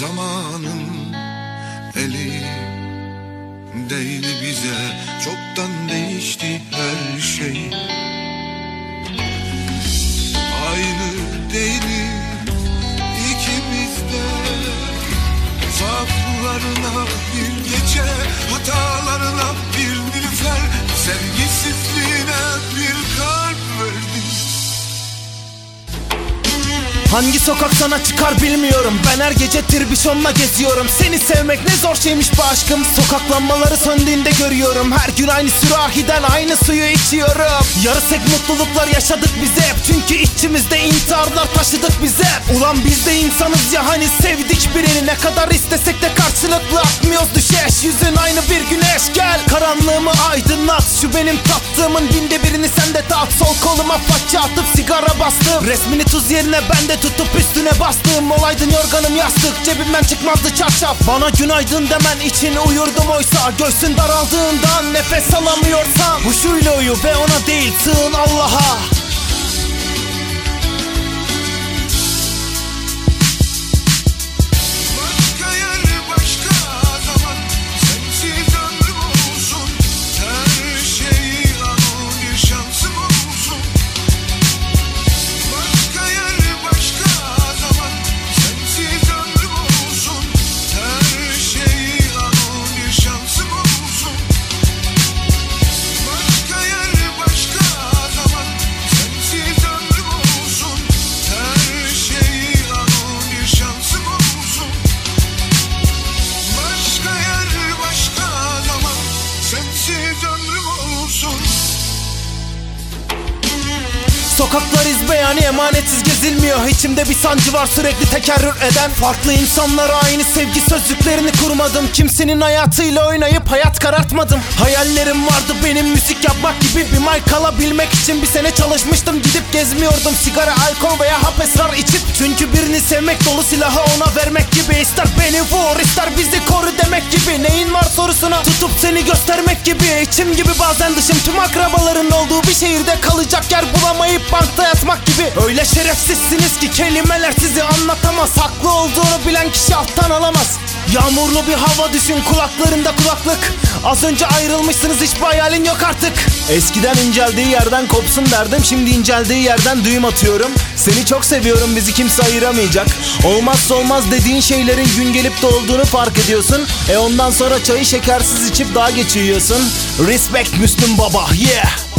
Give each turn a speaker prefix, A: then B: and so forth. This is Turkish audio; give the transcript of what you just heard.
A: Zamanın eli değil bize. Çoktan değişti her şey. Aynı değil ikimiz de. Zaaflarına bir gece Hatalarına bir nilüfer. Sevgisizliğine
B: Hangi sokak sana çıkar bilmiyorum. Ben her gece tirbişonla geziyorum. Seni sevmek ne zor şeymiş bu aşkım. Sokak lambaları söndüğünde görüyorum. Her gün aynı sürahiden aynı suyu içiyorum. Yarısek mutluluklar yaşadık biz hep. Çünkü içimizde intiharlar taşıdık biz hep. Ulan biz de insanız ya hani sevdik birini. Ne kadar istesek de karşılıklı atmıyoruz düşeş. Yüzün aynı bir güneş gel. Karanlığımı aydınlat. Şu benim tattığımın binde birini sen de tat Sol koluma faça atıp bastım. Resmini tuz yerine ben de tutup üstüne bastım. Olaydın yorganım yastık cebimden çıkmazdı çarşaf Bana günaydın demen için uyurdum oysa. Göğsün daraldığından nefes alamıyorsan. Huşuyla uyu ve ona değil sığın Allah'a Sokaklar izbeyani emanetsiz gezilmiyor. İçimde bir sancı var sürekli tekerrür eden Farklı insanlara aynı sevgi sözcüklerini kurmadım. Kimsenin hayatıyla oynayıp hayat karartmadım. Hayallerim vardı benim müzik yapmak gibi Bir mic alabilmek için bir sene çalışmıştım Gidip gezmiyordum. Sigara, alkol veya hap esrar içip Çünkü birini sevmek dolu silahı ona vermek gibi. İster beni vur ister bizi koru demek gibi. Neyin var sorusuna tutup seni göstermek gibi İçim gibi bazen dışım. Tüm akrabaların olduğu bir şehirde kalacak yer bulamayıp bankta yatmak gibi. Öyle şerefsizsiniz ki kelimeler sizi anlatamaz. Haklı olduğunu bilen kişi alttan alamaz Yağmurlu bir hava düşün kulaklarında kulaklık. Az önce ayrılmışsınız hiçbir hayalin yok artık. Eskiden inceldiği yerden kopsun derdim Şimdi inceldiği yerden düğüm atıyorum. Seni çok seviyorum bizi kimse ayıramayacak. Olmazsa olmaz dediğin şeylerin gün gelip de olduğunu fark ediyorsun. E ondan sonra çayı şekersiz içip daha geç uyuyorsun. Respect Müslüm Baba yeah